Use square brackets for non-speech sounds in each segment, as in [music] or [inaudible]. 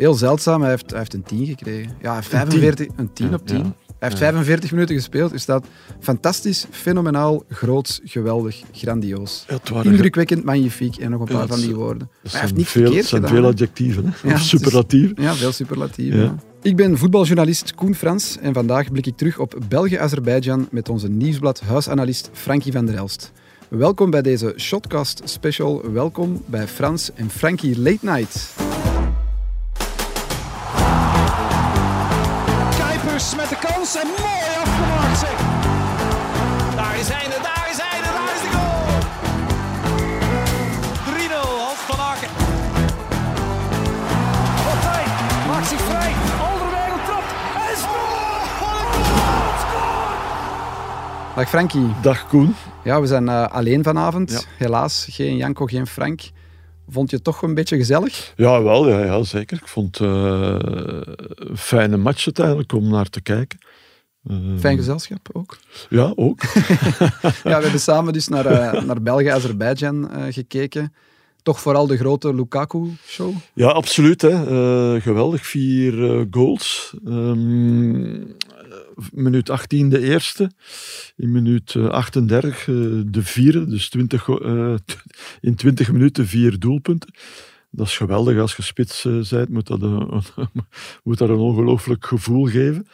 Heel zeldzaam, hij heeft, hij heeft een 10 gekregen. Ja, 45, een 10 op 10. Ja. Hij heeft 45 minuten gespeeld. Is dat fantastisch, fenomenaal, groots, geweldig, grandioos. Ja, het waren- Indrukwekkend, magnifiek en nog een paar van die woorden. Maar hij heeft niks veel, verkeerd het zijn gedaan. veel adjectieven, hè? Ja, veel superlatieven. Ja. ja. Ik ben voetbaljournalist Koen Frans en vandaag blik ik terug op België-Azerbeidzjan met onze nieuwsblad huisanalist Frankie van der Elst. Welkom bij deze Shotcast special. Welkom bij Frans en Frankie Late Night. Dag Frankie. Dag Koen. Ja, we zijn eh, alleen vanavond. Ja. Helaas, geen Janko, geen Frank. Vond je het toch een beetje gezellig? Ja, wel, ja, ja zeker. Ik vond het eh, een fijne match uiteindelijk om naar te kijken. Eh, Fijn gezelschap ook. Ja, ook. [laughs] [laughs] Ja, we hebben samen dus naar, naar België-Azerbeidzjan eh, gekeken. Toch vooral de grote Lukaku-show. Ja, absoluut. Hè. Geweldig. Vier goals. Ehm, minuut 18 de eerste. In minuut eh, 38 eh, de vierde. Dus 20, go- eh, in 20 minuten vier doelpunten. Dat is geweldig. Als je spits eh, bent, moet dat een, [laughs] moet dat een ongelooflijk gevoel geven.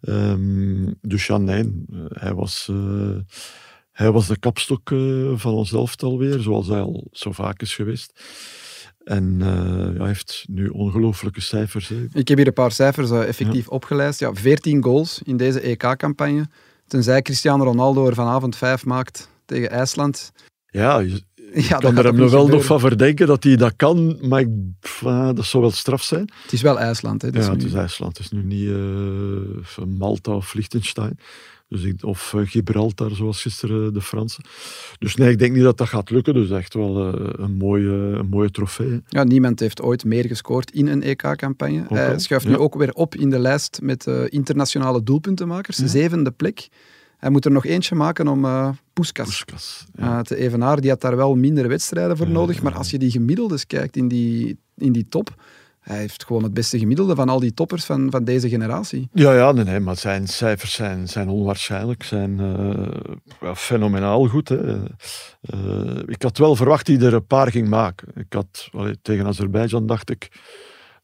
Ehm, dus ja, nee. eh, Hij was... eh, hij was de kapstok eh, van ons elftal weer, zoals hij al zo vaak is geweest. En eh, ja, hij heeft nu ongelooflijke cijfers. Hè. Ik heb hier een paar cijfers eh, effectief opgelijst. Ja, 14 goals in deze EK-campagne. Tenzij Cristiano Ronaldo er vanavond vijf maakt tegen IJsland. Ja, je [laughs] Ja, kan er hem nog wel nog van verdenken dat hij dat kan, maar ik, ah, dat zou wel straf zijn. Het is wel IJsland. Hè, dus ja, nu- het is IJsland. Het is nu niet eh, Malta of Liechtenstein. Dus ik, of eh, Gibraltar, zoals gisteren de Fransen. Dus nee, ik denk niet dat dat gaat lukken. Dus echt wel eh, een, mooie, een mooie trofee. Ja, niemand heeft ooit meer gescoord in een EK-campagne. Hij schuift ja. nu ook weer op in de lijst met eh, internationale doelpuntenmakers. Ja. Zevende plek. Hij moet er nog eentje maken om eh Puskas Puskas. Ja. eh, te evenaren. Die had daar wel minder wedstrijden voor nodig. Maar als je die gemiddeldes kijkt in die, in die top... Hij heeft gewoon het beste gemiddelde van al die toppers van, van deze generatie. Ja, ja nee, nee, maar zijn cijfers zijn, zijn onwaarschijnlijk, zijn eh, fenomenaal goed. Hè. Eh, ik had wel verwacht dat hij er een paar ging maken. Ik had, allee, tegen Azerbeidzjan dacht ik,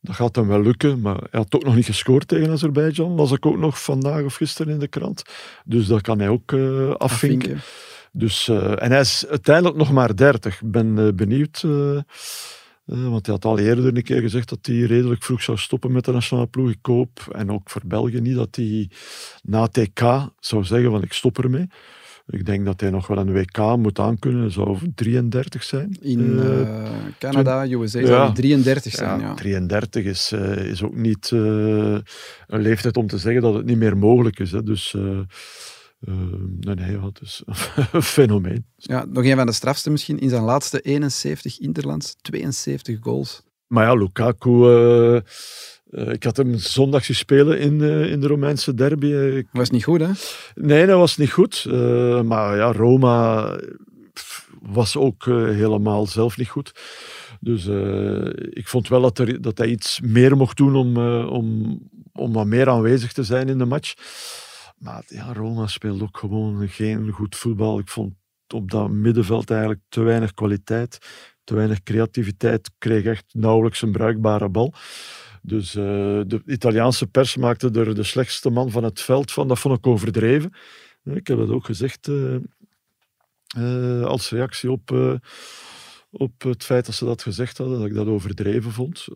dat gaat hem wel lukken, maar hij had ook nog niet gescoord tegen Azerbeidzjan, las ik ook nog vandaag of gisteren in de krant. Dus dat kan hij ook eh, afvinken. Afvinken. Dus, en hij is uiteindelijk nog maar 30. Ik ben benieuwd, eh, want hij had al eerder een keer gezegd dat hij redelijk vroeg zou stoppen met de nationale ploeg. Ik hoop, en ook voor België niet, dat hij na TK zou zeggen van ik stop ermee. Ik denk dat hij nog wel een WK moet aankunnen. Hij zou 33 zijn. In eh, Canada, USA, ja. zou hij 33 zijn. ja, Ja. 33 is, is ook niet een leeftijd om te zeggen dat het niet meer mogelijk is. Hè. Dus eh, nee, het is [laughs] een fenomeen. Ja, nog een van de strafste misschien. In zijn laatste 71 interlands, 72 goals. Maar ja, Lukaku, eh, eh, ik had hem zondag zien spelen in, eh, in de Romeinse derby. Ik- Was niet goed, hè? nee, dat was niet goed. Maar ja, Roma was ook helemaal zelf niet goed. Dus ik vond wel dat, er, dat hij iets meer mocht doen om, om, om wat meer aanwezig te zijn in de match. Maar ja, Roma speelde ook gewoon geen goed voetbal. Ik vond op dat middenveld eigenlijk te weinig kwaliteit, te weinig creativiteit. Kreeg echt nauwelijks een bruikbare bal. Dus eh, de Italiaanse pers maakte er de slechtste man van het veld van. Dat vond ik overdreven. Ik heb dat ook gezegd eh, eh, als reactie op, op het feit dat ze dat gezegd hadden, dat ik dat overdreven vond.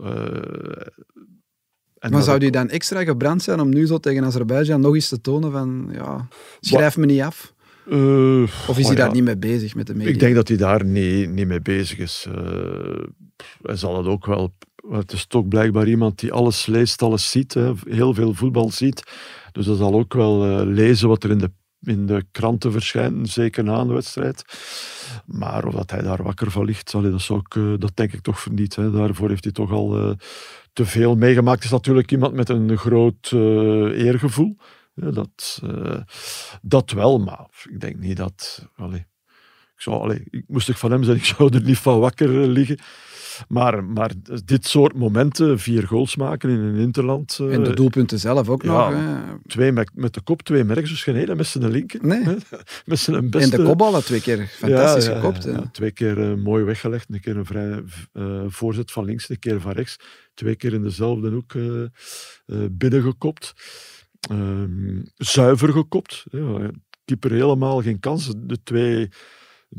En Maar dat zou die dan extra gebrand zijn om nu zo tegen Azerbeidzjan nog eens te tonen van, ja, schrijf me niet af? Eh, Of is oh hij daar ja, niet mee bezig met de media? Ik denk dat hij daar niet, niet mee bezig is. Eh, hij zal het ook wel. Het is toch blijkbaar iemand die alles leest, alles ziet. Hè, heel veel voetbal ziet. Dus hij zal ook wel eh, lezen wat er in de, in de kranten verschijnt, zeker na een wedstrijd. Maar of dat hij daar wakker van ligt, dat, zou ik, eh, dat denk ik toch niet. Hè. Daarvoor heeft hij toch al te veel meegemaakt. Is natuurlijk iemand met een groot eh, eergevoel. Dat, eh, dat wel, maar ik denk niet dat. Allee, ik zou, allee, ik, moest ik van hem zijn, ik zou er niet van wakker eh, liggen. Maar, maar dit soort momenten, vier goals maken in een interland. En de doelpunten zelf ook ja, nog. Hè. Twee met, met de kop, twee merks, dus geen hele met zijn linker. Nee. [laughs] met zijn beste... En de kopballen twee keer fantastisch Ja, gekopt. ja, twee keer eh, mooi weggelegd. Een keer een vrij eh, voorzet van links, een keer van rechts. Twee keer in dezelfde hoek eh, eh, binnengekopt. Ehm, zuiver gekopt. Ja, keeper helemaal geen kans. De twee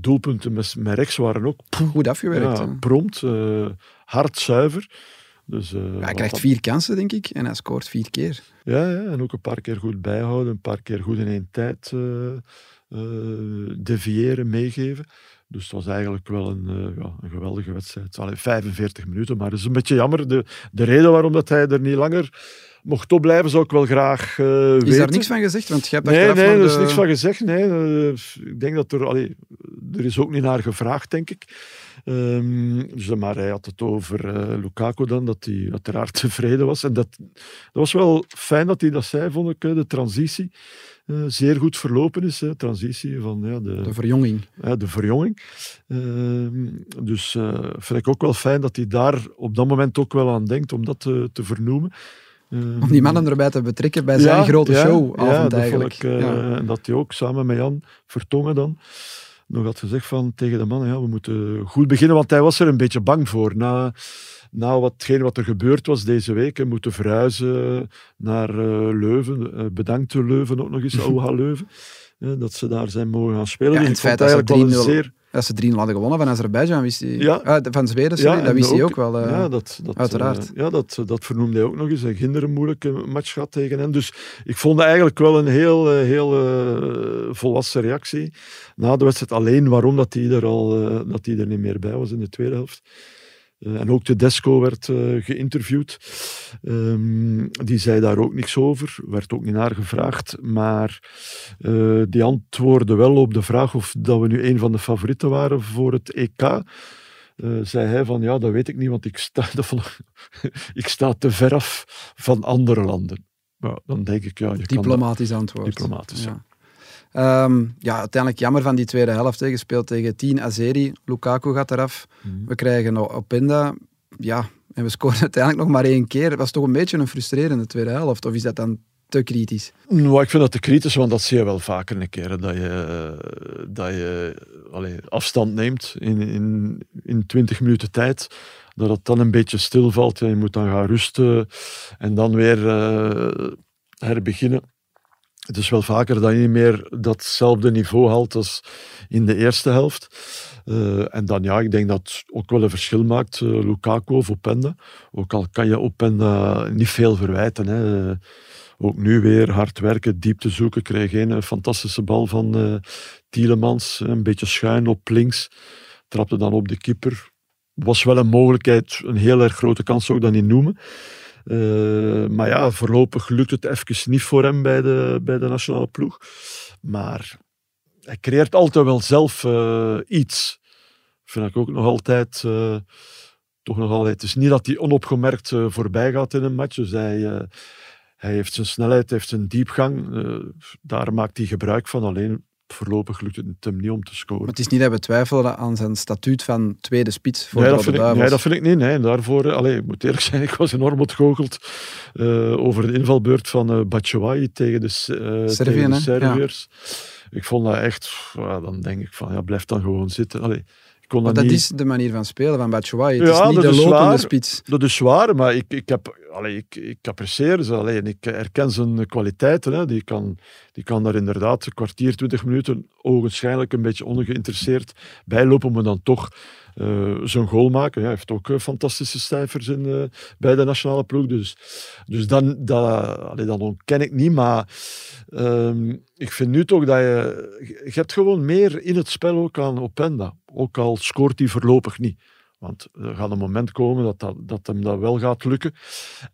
doelpunten met, met rechts waren ook Goed afgewerkt. ja, prompt, eh, hard, zuiver. Dus, eh, hij krijgt vier kansen, denk ik, en hij scoort vier keer. Ja, ja, en ook een paar keer goed bijhouden, een paar keer goed in één tijd eh, deviëren, meegeven. Dus het was eigenlijk wel een, ja, een geweldige wedstrijd. Allee, 45 minuten, maar het is een beetje jammer. De, de reden waarom dat hij er niet langer mocht opblijven, zou ik wel graag weten. Is daar niks van gezegd? Want je hebt Nee, nee, er is niks van gezegd. Nee. Eh, ik denk dat er... Allee, er is ook niet naar gevraagd, denk ik. Ehm, dus, maar hij had het over eh, Lukaku dan, dat hij uiteraard [laughs] tevreden was. En dat, dat was wel fijn dat hij dat zei, vond ik. De transitie zeer goed verlopen is. Hè, transitie van ja, de, de verjonging. ja, de verjonging. Ehm, dus vind ik ook wel fijn dat hij daar op dat moment ook wel aan denkt om dat te, te vernoemen. Ehm, Om die mannen erbij te betrekken bij zijn grote ja, showavond ja, dat ik, eh, ja. En dat hij ook samen met Jan Vertongen dan nog had gezegd van, tegen de mannen, ja, we moeten goed beginnen, want hij was er een beetje bang voor. Na, na watgene wat er gebeurd was deze week, hè, moeten verhuizen naar eh, Leuven. Eh, bedankt Leuven ook nog eens, [laughs] Ouha Leuven. dat ze daar zijn mogen gaan spelen. Ja, en het feit dat ze eigenlijk wel een 3-0 zeer... Als ze 3 hadden gewonnen van Azerbeidzjan, wist hij... Ja. Ah, van Zweden, sorry, dat wist hij ook wel. eh. ja, dat, dat, uiteraard. eh, ja, dat, dat vernoemde hij ook nog eens. Hij ging er een moeilijke match gehad tegen hen. Dus ik vond het eigenlijk wel een heel, eh, heel volwassen reactie. Na de wedstrijd alleen waarom dat hij er, al, dat hij er niet meer bij was in de tweede helft. Eh, en ook de Desco werd eh, geïnterviewd. Ehm, die zei daar ook niks over, werd ook niet naar gevraagd. Maar eh, die antwoordde wel op de vraag of dat we nu een van de favorieten waren voor het EK. Zei hij van ja, dat weet ik niet, want ik sta, [laughs] ik- sta te ver af van andere landen. Maar dan denk ik, ja, je kan dat- Diplomatisch antwoord. Diplomatisch, ja. ja. Ehm, ja, uiteindelijk jammer van die tweede helft. hè. Gespeeld tegen 10 Azeri. Lukaku gaat eraf. Mhm. We krijgen Openda. Ja, en we [laughs] scoren uiteindelijk nog maar één keer. Het was toch een beetje een frustrerende tweede helft. Of is dat dan te kritisch? Nou, ik vind dat te kritisch, want dat zie je wel vaker een keer. hè, Dat je, dat je afstand neemt in, in, in 20 minuten tijd. Dat het dan een beetje stilvalt. Ja, je moet dan gaan rusten en dan weer eh, herbeginnen. Het is wel vaker dat je niet meer datzelfde niveau haalt als in de eerste helft. Eh, en dan ja, ik denk dat het ook wel een verschil maakt, eh, Lukaku of Openda. Ook al kan je Openda niet veel verwijten. Hè. Ook nu weer hard werken, diepte zoeken. Kreeg een fantastische bal van eh Tielemans. Een beetje schuin op links. Trapte dan op de keeper. Was wel een mogelijkheid, een heel erg grote kans zou ik dat niet noemen. Eh, maar ja, voorlopig lukt het even niet voor hem bij de, bij de nationale ploeg. Maar hij creëert altijd wel zelf eh, iets. Vind ik ook nog altijd. eh, toch nog altijd. Het is niet dat hij onopgemerkt eh, voorbij gaat in een match. Dus hij, hij heeft zijn snelheid, heeft zijn diepgang. daar maakt hij gebruik van. Alleen voorlopig lukt het hem niet om te scoren. Maar het is niet dat we twijfelen aan zijn statuut van tweede spits voor Nee de dat, Rode vind ik, nee, dat vind ik niet. Nee. Daarvoor, eh, allee, ik moet eerlijk [laughs] zijn, ik was enorm ontgoocheld eh, over de invalbeurt van eh Batshuayi tegen de, Servië, tegen de? Serviërs. Ik vond dat echt, dan denk ik van, ja, blijf dan gewoon zitten. Allee, kon Maar dat dat niet... is de manier van spelen van Batshuayi. Het Ja, is niet de is lopende waar. spits. Dat is waar, maar ik, ik, heb, allee, ik, ik apprecieer ze. Alleen ik herken zijn kwaliteiten. Hè. Die, kan, die kan daar inderdaad een kwartier, twintig minuten ogenschijnlijk een beetje ongeïnteresseerd bijlopen, maar dan toch eh, zo'n goal maken. Ja, hij heeft ook eh, fantastische cijfers in, eh, bij de nationale ploeg. Dus, dus dan, dat, allee, dat ontken ik niet. Maar ehm, ik vind nu toch dat je... Je hebt gewoon meer in het spel ook aan Openda. Ook al scoort hij voorlopig niet. Want er gaat een moment komen dat, dat, dat hem dat wel gaat lukken.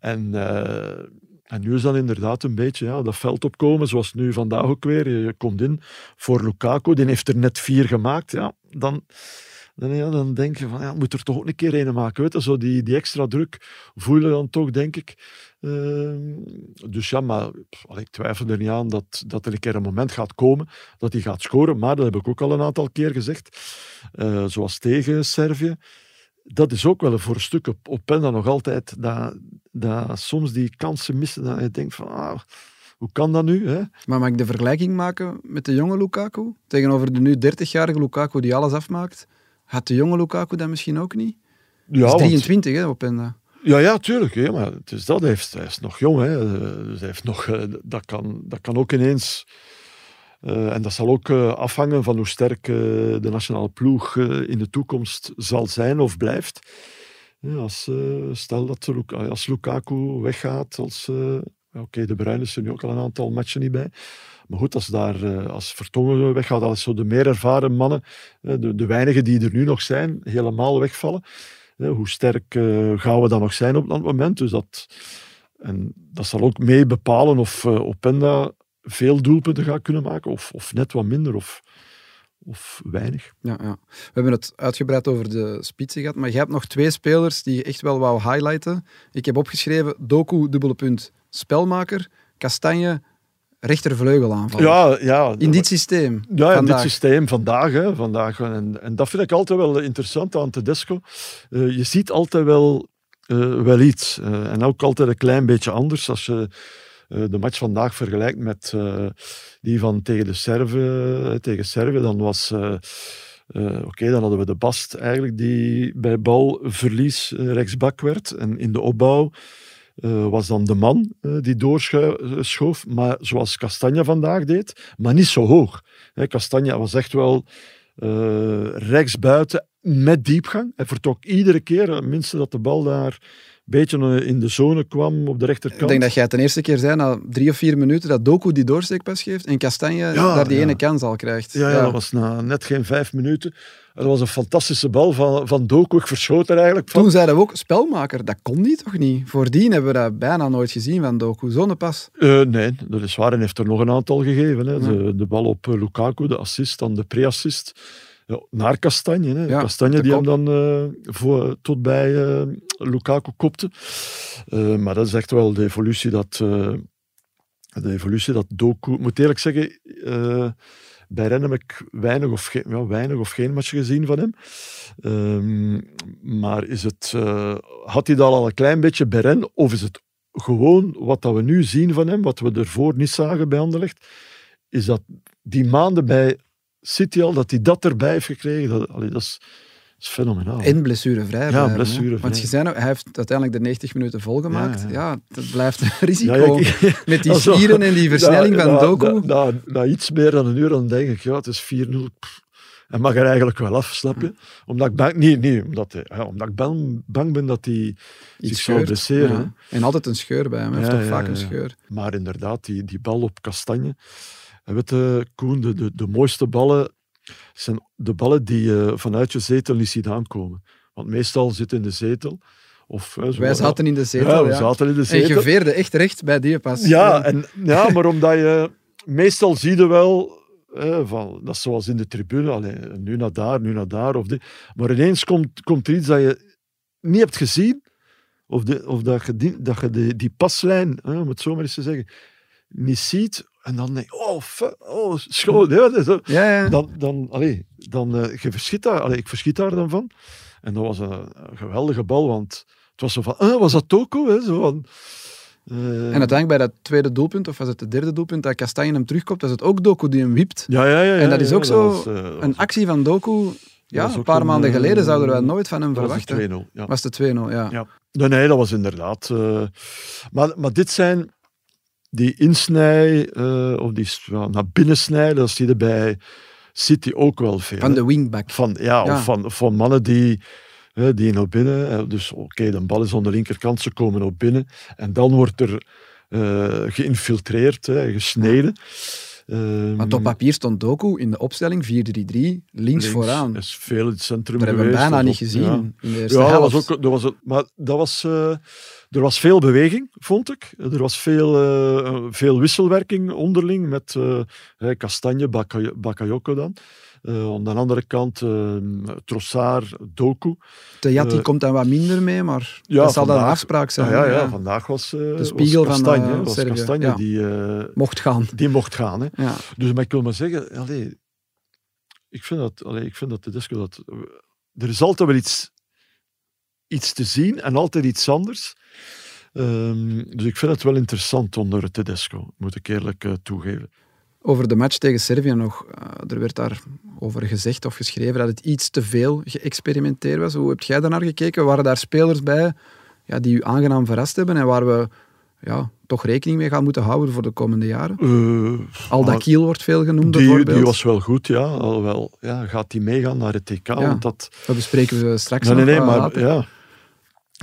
En, eh, en nu is dan inderdaad een beetje ja, dat veld opkomen, zoals nu vandaag ook weer. Je, komt in voor Lukaku, die heeft er net vier gemaakt. Ja, dan, dan, ja, dan denk je van, ja, moet er toch ook een keer een maken. Weet je? Zo die, die extra druk voel je dan toch, denk ik. Ehm, dus ja, maar pff, ik twijfel er niet aan dat, dat er een keer een moment gaat komen dat hij gaat scoren. Maar dat heb ik ook al een aantal keer gezegd. Eh, zoals tegen Servië dat is ook wel voor een stuk op, op Penda nog altijd, dat, dat soms die kansen missen, dat je denkt van, ah, hoe kan dat nu? Hè? Maar mag ik de vergelijking maken met de jonge Lukaku? Tegenover de nu 30-jarige Lukaku die alles afmaakt. Had de jonge Lukaku dat misschien ook niet? Ja, is want- 23 hè, op Penda. Ja, ja, tuurlijk. Maar het is dat, hij, heeft, hij is nog jong. Hè, eh, dus heeft nog, eh, dat, kan, dat kan ook ineens... eh, en dat zal ook afhangen van hoe sterk de nationale ploeg in de toekomst zal zijn of blijft. Ja, als, stel dat als Lukaku weggaat, als... Oké, de is er nu ook al een aantal matchen niet bij. Maar goed, als, daar, als Vertongen weggaat, als zo de meer ervaren mannen, de, de weinigen die er nu nog zijn, helemaal wegvallen, hoe sterk eh, gaan we dan nog zijn op dat moment? Dus dat, en dat zal ook mee bepalen of eh, Openda veel doelpunten gaat kunnen maken, of, of net wat minder, of, of weinig. Ja, ja. We hebben het uitgebreid over de spitsen gehad, maar je hebt nog twee spelers die je echt wel wou highlighten. Ik heb opgeschreven Doku, dubbele punt, spelmaker, Kastanje, rechtervleugelaanvaller. Ja, ja, In dit systeem. Ja, in dit systeem vandaag. Hè, vandaag en, en dat vind ik altijd wel interessant aan Tedesco. Eh, je ziet altijd wel, eh, wel iets. Eh, en ook altijd een klein beetje anders. Als je de match vandaag vergelijkt met die van tegen de Serven, tegen Servië, dan was... Oké, dan hadden we de Bast eigenlijk die bij balverlies eh, rechtsbak werd. En in de opbouw eh, was dan de man eh, die doorschoof, maar zoals Castagna vandaag deed, maar niet zo hoog. Hè, Castagna was echt wel eh rechtsbuiten met diepgang. Hij vertrok iedere keer, eh, minstens dat de bal daar beetje eh, in de zone kwam op de rechterkant. Ik denk dat jij het de eerste keer zei, na drie of vier minuten, dat Doku die doorsteekpas geeft en Kastanje daar die ja. ene kans al krijgt. Ja, ja, dat was na net geen vijf minuten. Dat was een fantastische bal van, van Doku. Ik verschoot er eigenlijk van. Toen zeiden we ook, spelmaker, dat kon die toch niet? Voordien hebben we dat bijna nooit gezien van Doku. Zo'n pas. Eh, nee, dat is waar. En heeft er nog een aantal gegeven. Hè. De, de bal op eh, Lukaku, de assist, dan de pre-assist. Ja, naar Kastanje. Hè. Ja, Kastanje die hem dan eh, voor, tot bij eh, Lukaku kopte. Eh, maar dat is echt wel de evolutie dat, de evolutie dat Doku... Ik moet eerlijk zeggen, bij Rennes heb ik weinig of, geen, ja, weinig of geen match gezien van hem. Ehm, maar is het, had hij dat al een klein beetje bij Rennes? Of is het gewoon wat dat we nu zien van hem, wat we ervoor niet zagen bij Anderlecht, is dat die maanden bij City al, dat hij dat erbij heeft gekregen. Dat, allee, dat, is, dat is fenomenaal. En blessurevrij. Ja, blessurevrij. Want je zei nog, hij heeft uiteindelijk de 90 minuten volgemaakt. Ja, Ja, ja. dat blijft een [laughs] risico. Ja, ja, ik- [laughs] Met die [laughs] spieren en die versnelling na- van Doku. Na, na, iets meer dan een uur, dan denk ik, ja, het is 4-0. pff, Hij mag er eigenlijk wel af, snap je? Omdat ik bang, nee, nee, omdat, ja, omdat ik bang, bang ben dat hij zich Iets zou blesseren. En altijd een scheur bij hem. Hij heeft toch vaak een scheur. Maar inderdaad, die, die bal op Kastanje. En weet je, Koen, de, de, de mooiste ballen zijn de ballen die je vanuit je zetel niet ziet aankomen. Want meestal zit in de zetel. Of, hè, zo- Wij zaten in de zetel. Ja, we ja. zaten in de En zetel. je veerde echt recht bij die pas. Ja, en, ja, maar omdat je... Meestal zie je wel... hè, van, dat is zoals in de tribune. Allee, nu naar daar, nu naar daar. Of dit. Maar ineens komt, komt er iets dat je niet hebt gezien. Of, de, of dat je, die, dat je die, die paslijn, hè, om het zo maar eens te zeggen, niet ziet. En dan denk je, oh, oh schoon. Ja, zo. Ja, ja. Dan, dan, allee, dan eh, je verschiet daar. Allee, ik verschiet daar dan van. En dat was een, een geweldige bal, want het was zo van, ah, was dat Toko? Hè? Zo van, eh, En uiteindelijk bij dat tweede doelpunt, of was het het derde doelpunt, dat Kastanje hem terugkomt, dat is het ook Doku die hem wipt. Ja, ja, ja. En dat is ook zo was, eh, dat Een actie van Doku, ja, een paar een, maanden eh, geleden zouden we nooit van hem dat was verwachten. de 2-0. Ja. Was de 2-0, ja. Ja. Nee, nee, dat was inderdaad. eh, maar, maar dit zijn die insnij, eh, of die ja, naar binnen snijden, dat zie je bij City ook wel veel. Van hè. de wingback. Van, ja, Ja. Of van, van mannen die, hè, die naar binnen. Dus oké, de bal is aan de linkerkant, ze komen op binnen. En dan wordt er eh, geïnfiltreerd, hè, gesneden. Ehm, Want op papier stond Doku in de opstelling 4-3-3 links, links vooraan. is veel in het centrum Dat hebben we geweest, bijna niet op- gezien ja. in de eerste Ja, helft. was ook, dat was, het- maar dat was, eh, er was veel beweging, vond ik. Er was veel, eh, veel wisselwerking onderling met eh hè, Kastanje, Baka- Bakayoko dan. Eh, aan de andere kant eh Trossard, Doku. Tejati eh, komt dan wat minder mee, maar Ja, dat zal dan een afspraak zijn. Ja, ja, ja. vandaag was, eh De spiegel was van, Kastanje, was Kastanje die, Mocht gaan. die mocht gaan. Hè. Ja. Dus maar ik wil maar zeggen, ik vind dat, allee, ik vind dat de disco dat er is altijd wel iets iets te zien en altijd iets anders. Ehm, dus ik vind het wel interessant onder Tedesco, moet ik eerlijk uh, toegeven. Over de match tegen Servië nog. Uh, er werd daar over gezegd of geschreven dat het iets te veel geëxperimenteerd was. Hoe heb jij daarnaar gekeken? Waren daar spelers bij ja, die u aangenaam verrast hebben en waar we ja, toch rekening mee gaan moeten houden voor de komende jaren? Uh, Aldakiel wordt veel genoemd die, bijvoorbeeld. Die was wel goed, ja. Alhoewel, ja gaat die meegaan naar het TK? Ja, want dat... dat bespreken we straks nee, nog nee, nee, maar later. ja,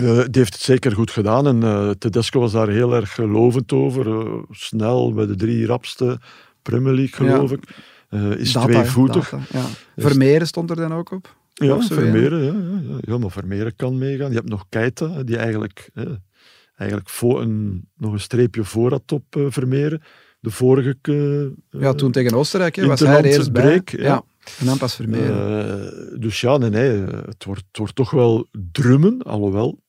uh, die heeft het zeker goed gedaan en uh, Tedesco was daar heel erg lovend over. Snel bij de drie rapste Premier League, geloof ja. ik. is data, tweevoetig. Data, ja. Vermeeren stond er dan ook op? Ja, Vermeeren, ja, ja, ja. maar Vermeeren kan meegaan. Je hebt nog Keita, die eigenlijk, eigenlijk voor een, nog een streepje voor had op Vermeeren. De vorige... ja, toen tegen Oostenrijk hè, was hij er eerst break, bij. Ja. En dan pas Vermeeren. Uh, dus ja, nee, nee, het wordt, het wordt toch wel drummen, alhoewel.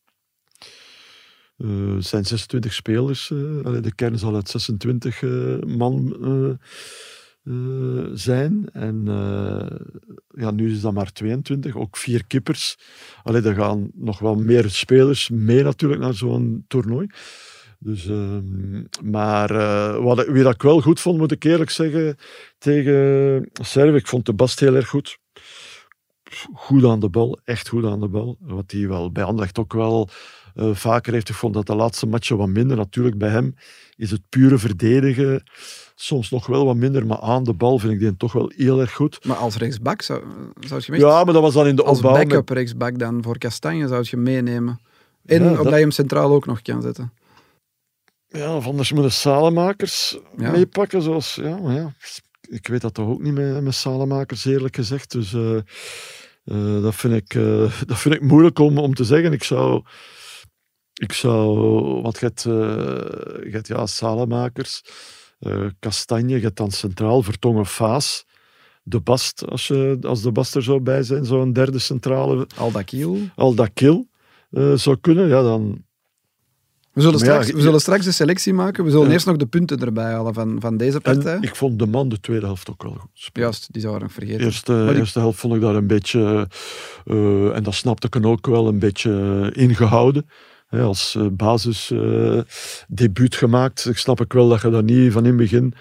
Uh, zijn 26 spelers. Uh, de kern zal uit 26 man zijn. En ja, nu is dat maar 22. Ook vier kippers. Allee, er gaan nog wel meer spelers mee natuurlijk naar zo'n toernooi. Dus, uh, maar wat, wie dat ik wel goed vond, moet ik eerlijk zeggen, tegen Servië, ik vond de Bast heel erg goed. Goed aan de bal, echt goed aan de bal. Wat hij wel bij Anderlecht ook wel uh, vaker heeft. Ik vond dat de laatste matchen wat minder. Natuurlijk, bij hem is het pure verdedigen soms nog wel wat minder, maar aan de bal vind ik die toch wel heel erg goed. Maar als rechtsback zou, zou je Ja, maar dat was dan in de Als opbouw. backup rechtsback dan voor Kastanje zou je meenemen. En ja, omdat dat... je hem centraal ook nog kan zetten. Ja, of anders moeten Salemakers ja. meepakken. Zoals, ja, maar ja, ik weet dat toch ook niet met, met Salemakers, eerlijk gezegd. Dus uh, uh, dat, vind ik, uh, dat vind ik moeilijk om, om te zeggen. Ik zou... Ik zou... Want je hebt, je hebt ja, Salemakers, Kastanje, je hebt dan centraal Vertongen Faas. De Bast, als, je, als de Bast er zou bij zijn, zo'n derde centrale. Aldakil. Aldakil zou kunnen, ja, dan... We zullen, straks, ja, we zullen straks de selectie maken. We zullen ja. eerst nog de punten erbij halen van, van deze partij. En ik vond de man de tweede helft ook wel goed spelen. Juist, die zou ik nog vergeten. De eerste, helft vond ik daar een beetje, uh, en dat snapte ik ook wel, een beetje ingehouden. He, als uh, basis uh, debuut gemaakt. Ik snap ik wel dat je dat niet van in het begin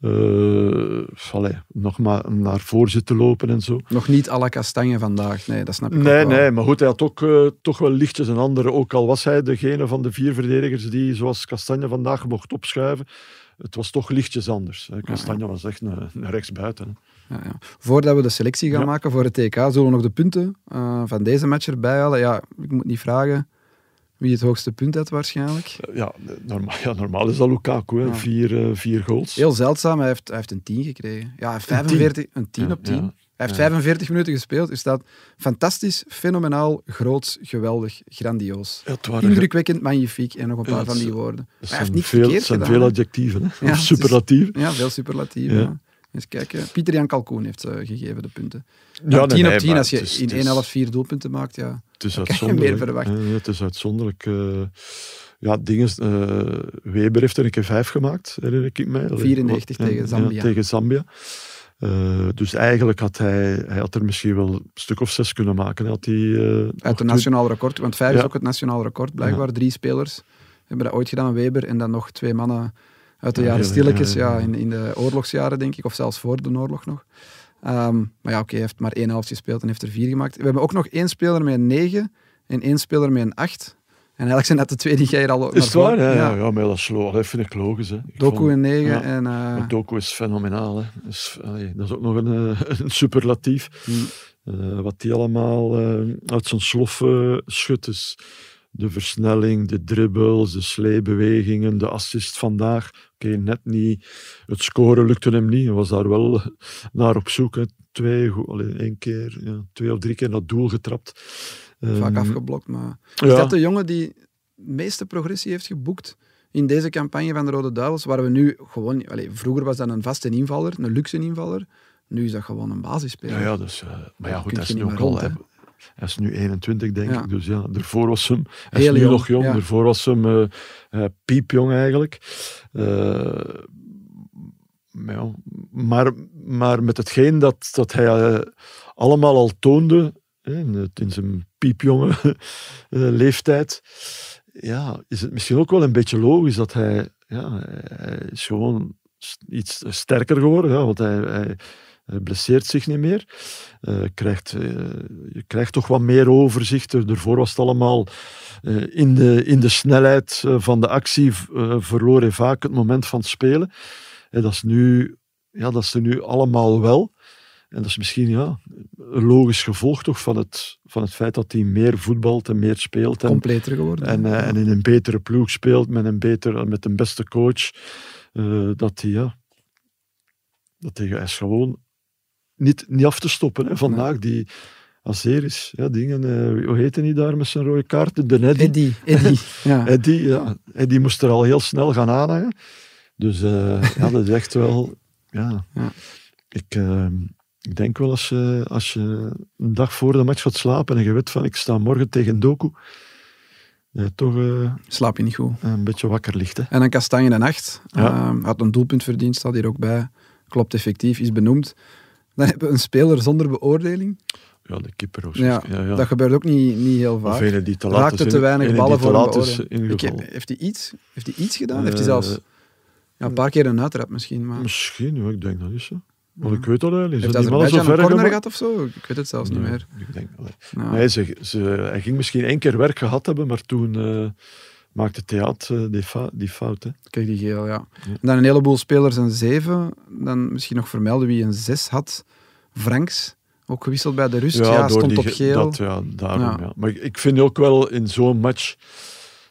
uh, allee, nog maar naar voor zit te lopen en zo. Nog niet à la vandaag, nee, dat snap ik Nee, nee, maar goed, hij had ook uh, toch wel lichtjes en andere, ook al was hij degene van de vier verdedigers die, zoals Kastanje vandaag, mocht opschuiven. Het was toch lichtjes anders. Hè. Kastanje ja, ja. was echt een, een rechtsbuiten. Ja, ja. Voordat we de selectie gaan maken voor het TK, zullen we nog de punten uh, van deze match erbij halen. Ja, ik moet niet vragen wie het hoogste punt had waarschijnlijk. Ja, normaal, [laughs] ja, normaal is dat Lukaku, hè. Ja. Vier, uh, vier goals. Heel zeldzaam, hij heeft, hij heeft een 10 gekregen. Ja, 45, een 10 op 10. Ja, hij heeft 45 minuten gespeeld, dus dat fantastisch, fenomenaal, groots, geweldig, grandioos. Indrukwekkend, magnifiek en nog een paar van die woorden. Maar hij heeft niks veel, verkeerd zijn gedaan. veel adjectieven, hè? Is, ja, veel superlatieven. Eens kijken. Pieter Jan Kalkoen heeft uh, gegeven de punten. Ja, 10 nee, op 10, als je is, in één helft vier doelpunten maakt, ja, het is uitzonderlijk. meer verwachten. Uh, het is uitzonderlijk. Uh, ja, dingen, Weber heeft er een keer vijf gemaakt, herinner ik mij. 94 Wat, tegen Zambia. Ja, tegen Zambia. dus eigenlijk had hij, hij had er misschien wel een stuk of zes kunnen maken. Had hij, Uit het nationaal record, want vijf ja. is ook het nationaal record, blijkbaar. Ja. Drie spelers hebben dat ooit gedaan, Weber en dan nog twee mannen uit de jaren stilletjes, ja, in, in de oorlogsjaren denk ik, of zelfs voor de oorlog nog. Um, maar ja, oké, okay, hij heeft maar één helft gespeeld en heeft er vier gemaakt. We hebben ook nog één speler met een negen en één speler met een acht. En eigenlijk zijn dat de twee die jij er al Is het waar? Ja, ja. ja, maar dat, is dat vind ik logisch. Hè. Ik Doku vond, een negen. Ja, en, uh... Doku is fenomenaal. Hè. Dus, allee, dat is ook nog een, [laughs] een superlatief. Hmm. Uh, wat die allemaal uh, uit zijn slof schudt. Dus de versnelling, de dribbles, de sleebewegingen, de assist vandaag. Oké, okay, net niet. Het scoren lukte hem niet. Hij was daar wel naar op zoek. Hè. Twee, alleen één keer, ja, twee of drie keer dat doel getrapt. Vaak um, afgeblokt, maar... Is ja. dat de jongen die de meeste progressie heeft geboekt in deze campagne van de Rode Duivels, waar we nu gewoon... Allez, vroeger was dat een vaste invaller, een luxe invaller. Nu is dat gewoon een basisspeler. Ja, ja dus, uh, maar ja, goed, hij is nu ook al... Hij is nu 21, denk ja. ik. Dus ja, daarvoor was hem... Hij Heel is nu jong, nog jong. ja. Daarvoor was hem uh, uh, piepjong, eigenlijk. Uh, maar, ja, maar, maar met hetgeen dat, dat hij allemaal al toonde in, in zijn piepjonge [laughs] eh, leeftijd, ja, is het misschien ook wel een beetje logisch dat hij, ja, hij is gewoon iets sterker geworden, ja, want hij, hij, hij blesseert zich niet meer. Eh, krijgt, eh, je krijgt toch wat meer overzicht. Daarvoor was het allemaal eh, in, de, in de snelheid eh, van de actie eh, verloor hij vaak het moment van het spelen. En dat is nu, ja, dat is er nu allemaal wel. En dat is misschien ja, een logisch gevolg toch van het, van het feit dat hij meer voetbalt en meer speelt. En, Completer geworden. en, eh, en in een betere ploeg speelt, met een, beter, met een beste coach. eh, dat hij, ja, dat hij is gewoon niet, niet af te stoppen. Hè. Vandaag, die Azeris, ja, dingen, eh, hoe heette hij daar met zijn rode kaarten? De Neddy. Eddie, Eddie. [laughs] ja. Eddie, ja, Eddie moest er al heel snel gaan aanhangen. Dus eh, ja, dat is echt wel... Ja. Ja. Ik, eh, ik denk wel als je, als je een dag voor de match gaat slapen en je weet van ik sta morgen tegen Doku, je toch eh, Slaap je niet goed. een beetje wakker ligt. Hè. En dan Kastanje en Acht. Ja. Ehm, had een doelpunt verdiend, staat hier ook bij. Klopt effectief, is benoemd. Dan hebben we een speler zonder beoordeling. Ja, de keeper of Ja, ja, ja. Dat gebeurt ook niet, niet heel vaak. ene die te laat Raakte te in- weinig ballen voor een beoordeling. Ik- heeft, hij iets, heeft hij iets gedaan? heeft hij Eh, zelfs ja, een paar keer een uittrap misschien. Maar Misschien, ja, ik denk dat is zo. Want ik weet dat eigenlijk. Heeft ver een corner gemaakt? gehad of zo? Ik weet het zelfs niet meer. Ik denk. Nee, ze, ze, hij ging misschien één keer werk gehad hebben, maar toen eh, maakte Theater die, fa- die fout. Hè. Kijk die geel, ja. En dan een heleboel spelers een 7. Dan misschien nog vermelden wie een 6 had. Franks, ook gewisseld bij de rust. Ja, door stond die op ge- geel. Dat, ja, daarom, Ja. ja. Maar ik, vind ook wel in zo'n match...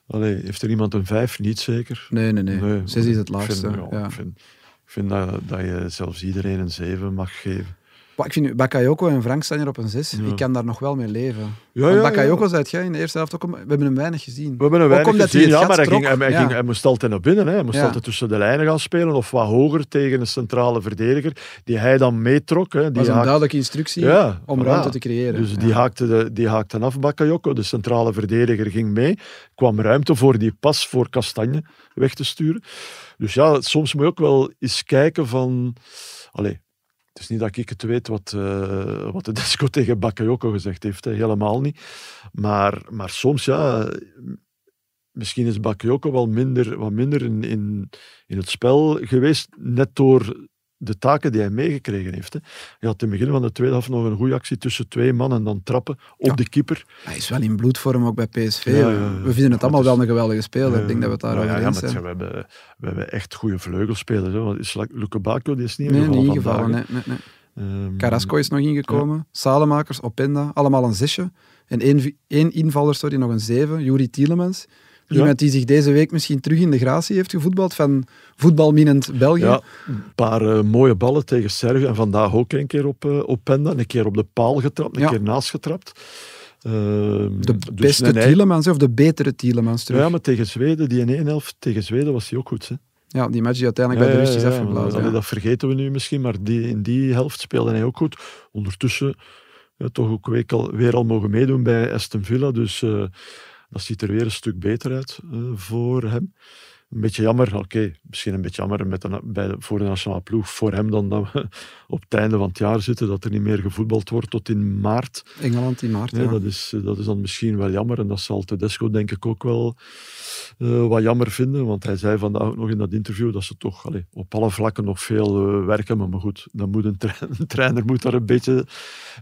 Allee, heeft er iemand een vijf? Niet zeker. Nee, nee, nee. 6 is het ik laagste. Vind, ja, ja. Ik vind, ik vind dat, dat je zelfs iedereen een zeven mag geven. Maar ik vind Bakayoko en Frank staan hier op een 6. Ja. Ik kan daar nog wel mee leven. Ja, Bakayoko, zei jij in de eerste helft ook... We hebben hem weinig gezien. We hebben Ook weinig gezien, hij ja, maar hij, ging, hij, trok. hij Ja. ging, hij moest altijd naar binnen. Hè. Hij moest altijd tussen de lijnen gaan spelen of wat hoger tegen een centrale verdediger, die hij dan meetrok. Hè. Die was een duidelijke instructie Ja, om ruimte te creëren. Dus die, haakte de, die haakte af, Bakayoko. De centrale verdediger ging mee. kwam ruimte voor die pas voor Kastanje weg te sturen. Dus ja, soms moet je ook wel eens kijken van... Allee, het is niet dat ik het weet wat, eh, wat de [laughs] Desco tegen Bakayoko gezegd heeft. Helemaal niet. Maar, maar soms, ja... Misschien is Bakayoko wel minder, wat minder in, in, in het spel geweest, net door de taken die hij meegekregen heeft. Hè. Hij had in het begin van de tweede helft nog een goede actie tussen twee man en dan trappen op Ja. de keeper. Hij is wel in bloedvorm ook bij PSV. Ja, ja, ja. We vinden het allemaal wel een geweldige speler. ik denk dat we het daar over eens zijn. we, hebben, we hebben echt goede vleugelspelers. Hè. Want is Luke Bacchio, die is niet Nee, ingevallen. vandaag, Nee, nee. Ehm, Carrasco is nog ingekomen. Salemakers, Openda, allemaal een zesje. En één, één invaller, sorry, nog een zeven. Juri Tielemans. Iemand die zich deze week misschien terug in de gratie heeft gevoetbald van voetbalminend België. Ja, een paar eh, mooie ballen tegen Servië. En vandaag ook een keer op, eh, op Penda. Een keer op de paal getrapt, een keer naast getrapt. Ehm, De dus beste nee. Tielemans, of de betere Tielemans terug. Ja, maar tegen Zweden, die in één helft tegen Zweden was hij ook goed. Hè. Ja, die match die uiteindelijk bij de rust is Ja, afgeblazen. Ja. Dat vergeten we nu misschien, maar die, in die helft speelde hij ook goed. Ondertussen toch ook weer al, weer al mogen meedoen bij Aston Villa. Dus eh, dat ziet er weer een stuk beter uit eh, voor hem. Een beetje jammer, oké, misschien een beetje jammer met de, bij de, voor de nationale ploeg, voor hem dan dat we [laughs] op het einde van het jaar zitten, dat er niet meer gevoetbald wordt tot in maart. Engeland in maart. Ja, ja. dat, is, eh, dat is dan misschien wel jammer en dat zal Tedesco denk ik ook wel eh, wat jammer vinden, want hij zei vandaag ook nog in dat interview dat ze toch allee, op alle vlakken nog veel eh, werken, maar, maar goed, dan moet een, tra- [laughs] een trainer moet daar een beetje,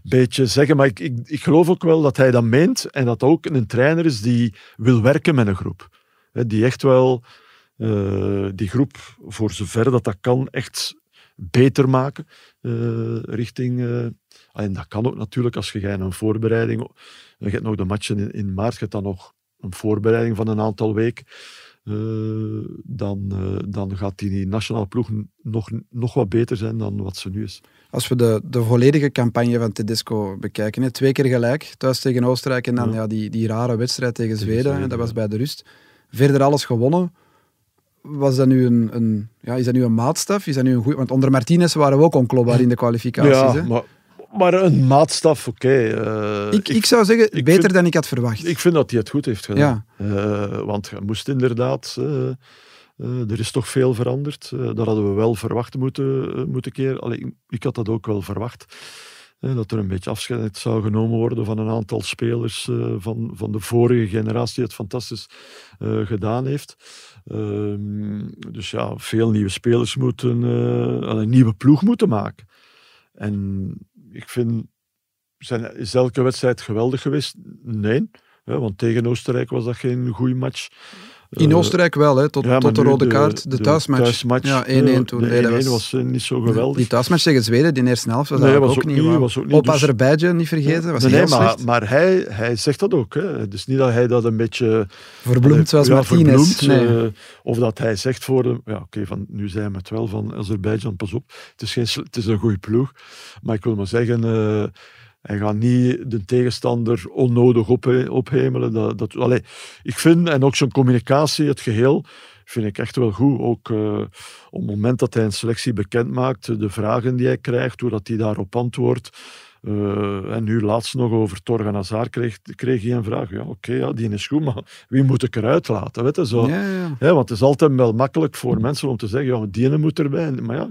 beetje zeggen, maar ik, ik, ik geloof ook wel dat hij dat meent en dat ook een trainer is die wil werken met een groep. Die echt wel eh, die groep, voor zover dat dat kan, echt beter maken eh, richting... eh, en dat kan ook natuurlijk als je een voorbereiding... Je hebt nog de matchen in, in maart, je hebt dan nog een voorbereiding van een aantal weken. dan, dan gaat die nationale ploeg nog, nog wat beter zijn dan wat ze nu is. Als we de, de volledige campagne van Tedesco bekijken, hè, twee keer gelijk, thuis tegen Oostenrijk en dan Ja. ja. die, die rare wedstrijd tegen Zweden, dat was bij de rust. Verder alles gewonnen. Was dat nu een, een, ja, is dat nu een maatstaf? Is dat nu een goed, want onder Martinez waren we ook onklopbaar in de kwalificaties. ja, hè? maar, maar een maatstaf, oké. eh, ik, ik, zou zeggen, ik beter vind- dan ik had verwacht. Ik vind dat hij het goed heeft gedaan. Eh, want je moest inderdaad... eh, er is toch veel veranderd. Dat hadden we wel verwacht moeten, moeten keren. Allee, ik- had dat ook wel verwacht. dat er een beetje afscheid zou genomen worden van een aantal spelers van, van de vorige generatie die het fantastisch gedaan heeft. Ehm, dus ja, veel nieuwe spelers moeten eh, een nieuwe ploeg moeten maken. En ik vind, zijn, is elke wedstrijd geweldig geweest? Nee. Hè, want tegen Oostenrijk was dat geen goede match. In Eh, Oostenrijk wel, hè, tot, ja, tot de rode kaart. De, thuismatch. thuismatch, Ja, 1-1 eh, toen. Nee, dat 1-1 was, was, eh, niet zo geweldig. Die thuismatch tegen Zweden, die eerste helft, was Nee, was ook, ook niet. was ook niet, Op dus- Azerbeidzjan, niet vergeten, was nee, heel nee, maar, slecht. maar hij, hij zegt dat ook. Hè. Is niet dat hij dat een beetje... Verbloemd zoals ja, Martinez. eh, of dat hij zegt voor de... Ja, oké, van nu zijn we het wel van Azerbeidzjan, pas op. Het is, geen, het is een goede ploeg. Maar ik wil maar zeggen... eh, hij gaat niet de tegenstander onnodig op, ophemelen. Dat, dat, allee, ik vind, en ook zijn communicatie, het geheel, vind ik echt wel goed. Ook eh, op het moment dat hij een selectie bekend maakt, de vragen die hij krijgt, hoe dat hij daarop antwoordt. Eh, en nu laatst nog over Torgan Hazard kreeg, kreeg hij een vraag. Ja, oké, ja, die is goed, maar wie moet ik eruit laten? Weet je, zo. Ja, want het is altijd wel makkelijk voor mensen om te zeggen, ja, die moet erbij. Maar ja,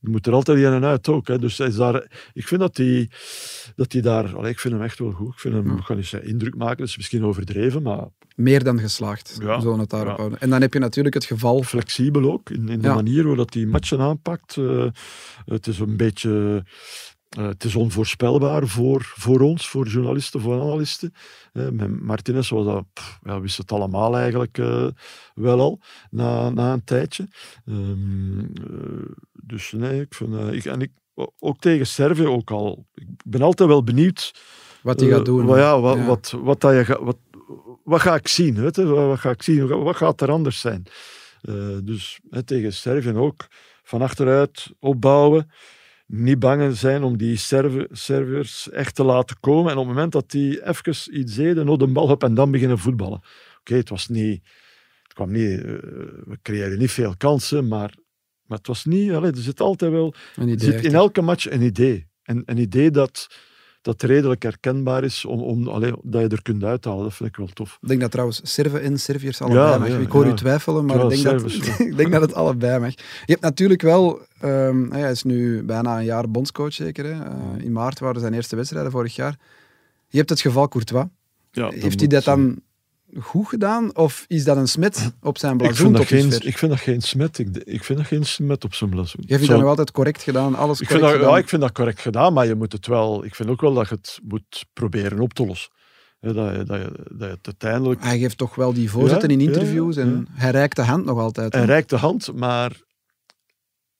je moet er altijd die ene uit ook. Hè. Dus hij is daar, ik vind dat hij, dat hij daar... Allee, ik vind hem echt wel goed. Ik vind hem, ik ga niet zeggen indruk maken, dat is misschien overdreven, maar Meer dan geslaagd, Ja, we zullen het daarop ja. houden. En dan heb je natuurlijk het geval... flexibel ook in, in de Ja. manier hoe dat hij matchen aanpakt. Eh, het is een beetje... eh, het is onvoorspelbaar voor, voor ons, voor journalisten, voor analisten. Eh, met Martinez was dat, pff, ja, wist het allemaal eigenlijk eh, wel al, na, na een tijdje. Ehm, eh, dus nee, ik vind... ik, en ik, ook tegen Servië ook al. Ik ben altijd wel benieuwd Wat hij gaat doen. wat, ja, wat, Ja. Wat, wat, dat je, ga- wat, wat ga ik zien? Weet? Wat, ga ik zien? Wat gaat er anders zijn? Dus hè, tegen Servië ook van achteruit opbouwen. Niet bang zijn om die Serve- Serviërs echt te laten komen. En op het moment dat die even iets deden, nog de bal op en dan beginnen voetballen. Oké, het was niet... Het kwam niet... eh, we creëerden niet veel kansen, maar, maar het was niet... Allee, er zit altijd wel... Idee zit in elke match een idee. En een idee dat, dat redelijk herkenbaar is, om, om, allee, dat je er kunt uithalen. Dat vind ik wel tof. Ik denk dat trouwens Serven en Serviërs allebei Ja, mag. ja, ik hoor u twijfelen, maar ik, denk dat, [laughs] ik denk dat het allebei mag. Je hebt natuurlijk wel... ehm, hij is nu bijna een jaar bondscoach zeker. Hè? Eh, in maart waren zijn eerste wedstrijden vorig jaar. Je hebt het geval Courtois. Ja, Heeft hij dat dan goed gedaan? Of is dat een smet op zijn blazoen ik vind, dat geen, ik vind dat geen smet. Ik, ik vind dat geen smet op zijn blazoen. Je vindt Zo- dat nog altijd correct gedaan, alles ik correct vind dat, gedaan? ja, ik vind dat correct gedaan, maar je moet het wel, ik vind ook wel dat je het moet proberen op te lossen. Dat, je, dat, je, dat je het uiteindelijk... Hij geeft toch wel die voorzetten Ja, in interviews en hij reikt de hand nog altijd. hè? Hij reikt de hand, maar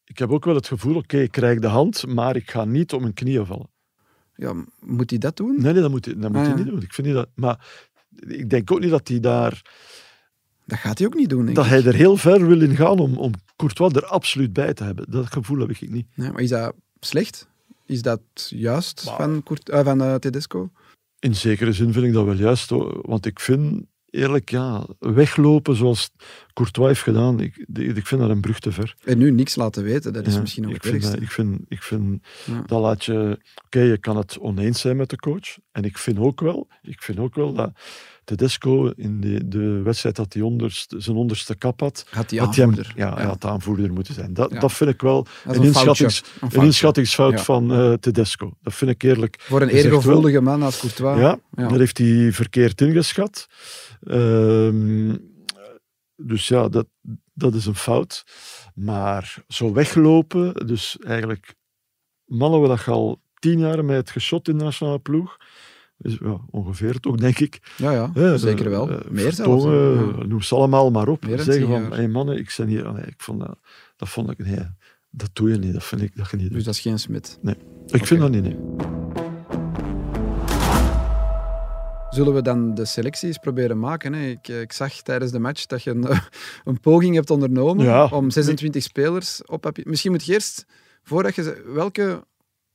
ik heb ook wel het gevoel, oké, ik reik de hand, maar ik ga niet op mijn knieën vallen. Ja, moet hij dat doen? Nee, nee dat moet hij, dat moet Ah, hij niet doen. Ik vind niet dat, maar ik denk ook niet dat hij daar... Dat gaat hij ook niet doen, denk dat ik. hij er heel ver wil in gaan om, om Courtois er absoluut bij te hebben. Dat gevoel heb ik niet. Nee, maar is dat slecht? Is dat juist Maar- van, Court- eh, van eh, Tedesco? In zekere zin vind ik dat wel juist, hoor. want ik vind eerlijk, ja, weglopen zoals Courtois heeft gedaan, ik, ik vind dat een brug te ver. En nu niks laten weten, dat is Ja, misschien nog ik het vind, dat- ik vind, ik vind Ja. dat laat je... Oké, je kan het oneens zijn met de coach. En ik vind ook wel, ik vind ook wel dat Tedesco in de, de wedstrijd dat hij onderste, zijn onderste kap had, Had hij hem- aanvoerder. ja, hij had de aanvoerder moeten zijn. Dat, Ja. dat vind ik wel een, een inschattings, Een inschattingsfout Ja. van eh, Tedesco. Dat vind ik eerlijk. Voor een eergevoelige man als Courtois. Ja, Ja. dat heeft hij verkeerd ingeschat. Ehm, dus ja, dat, dat is een fout. Maar zo weglopen, dus eigenlijk mannen we dat je al tien jaar met het geschot in de nationale ploeg. Is, ja, ongeveer toch, denk ik. ja, ja, zeker eh, wel. eh, Meer zelfs. Ja. Noem ze allemaal maar op. Zeggen van, hey mannen, ik ben hier... nee, ik vond dat, dat vond ik... Nee, dat doe je niet. Dat vind ik dat je niet Dus dat is geen smit. Ik vind dat niet, nee. Zullen we dan de selecties proberen maken? Hè? Ik, ik zag tijdens de match dat je een, [laughs] een poging hebt ondernomen Ja. om 26 spelers op papier... Misschien moet je eerst, voordat je... Welke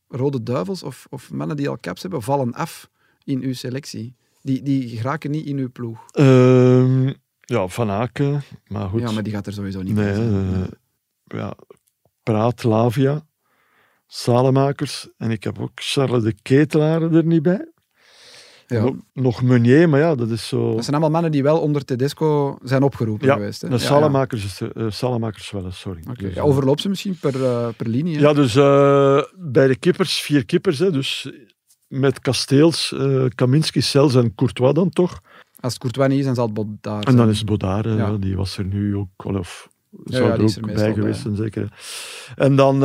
rode duivels of, of mannen die al caps hebben, vallen af in uw selectie? Die, die geraken niet in uw ploeg. Ehm, ja, Van Aken, maar goed. Ja, maar die gaat er sowieso niet Nee, zijn. eh, ja, Praat, Lavia, Salemakers en ik heb ook Charles de Ketelaar er niet bij. Ja. Nog, nog Meunier, maar ja, dat is zo... Dat zijn allemaal mannen die wel onder Tedesco zijn opgeroepen Ja, geweest. Hè? de. Salamakers, eh, Salamakers wel, sorry. Dus, eh, overloopt ze misschien per, eh, per linie. hè? Ja, dus bij de kippers, vier kippers, hè, dus met Kasteels, Kaminski, Sels en Courtois dan toch. Als het Courtois niet is, dan zal het Bodard En dan zijn. is Bodard, eh, Ja. die was er nu ook wel, of zou ja, er ook er bij geweest zijn, zeker. En dan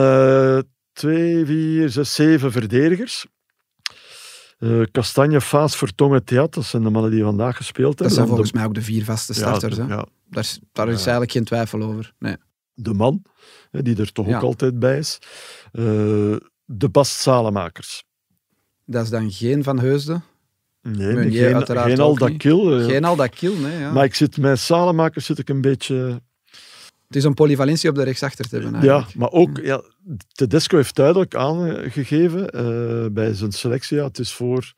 twee, vier, zes, zeven verdedigers. Eh Kastanje, Faas, Vertongen, Theat, dat zijn de mannen die vandaag gespeeld Dat hebben. zijn Dan volgens de, mij ook de vier vaste ja, starters. hè? ja, Daar, is, daar is Ja. eigenlijk geen twijfel over. Nee. de man, die er toch Ja. ook altijd bij is. Eh, de Bast Salemakers. Dat is dan geen Van Heusden, Nee, geen, uiteraard geen ook Aldakil. eh, geen. Nee, ja. Maar ik zit met Salemakers zit ik een beetje... Het is om polyvalentie op de rechtsachter te hebben. Ja, eigenlijk. maar ook... Ja, Tedesco heeft duidelijk aangegeven eh, bij zijn selectie, ja, het is voor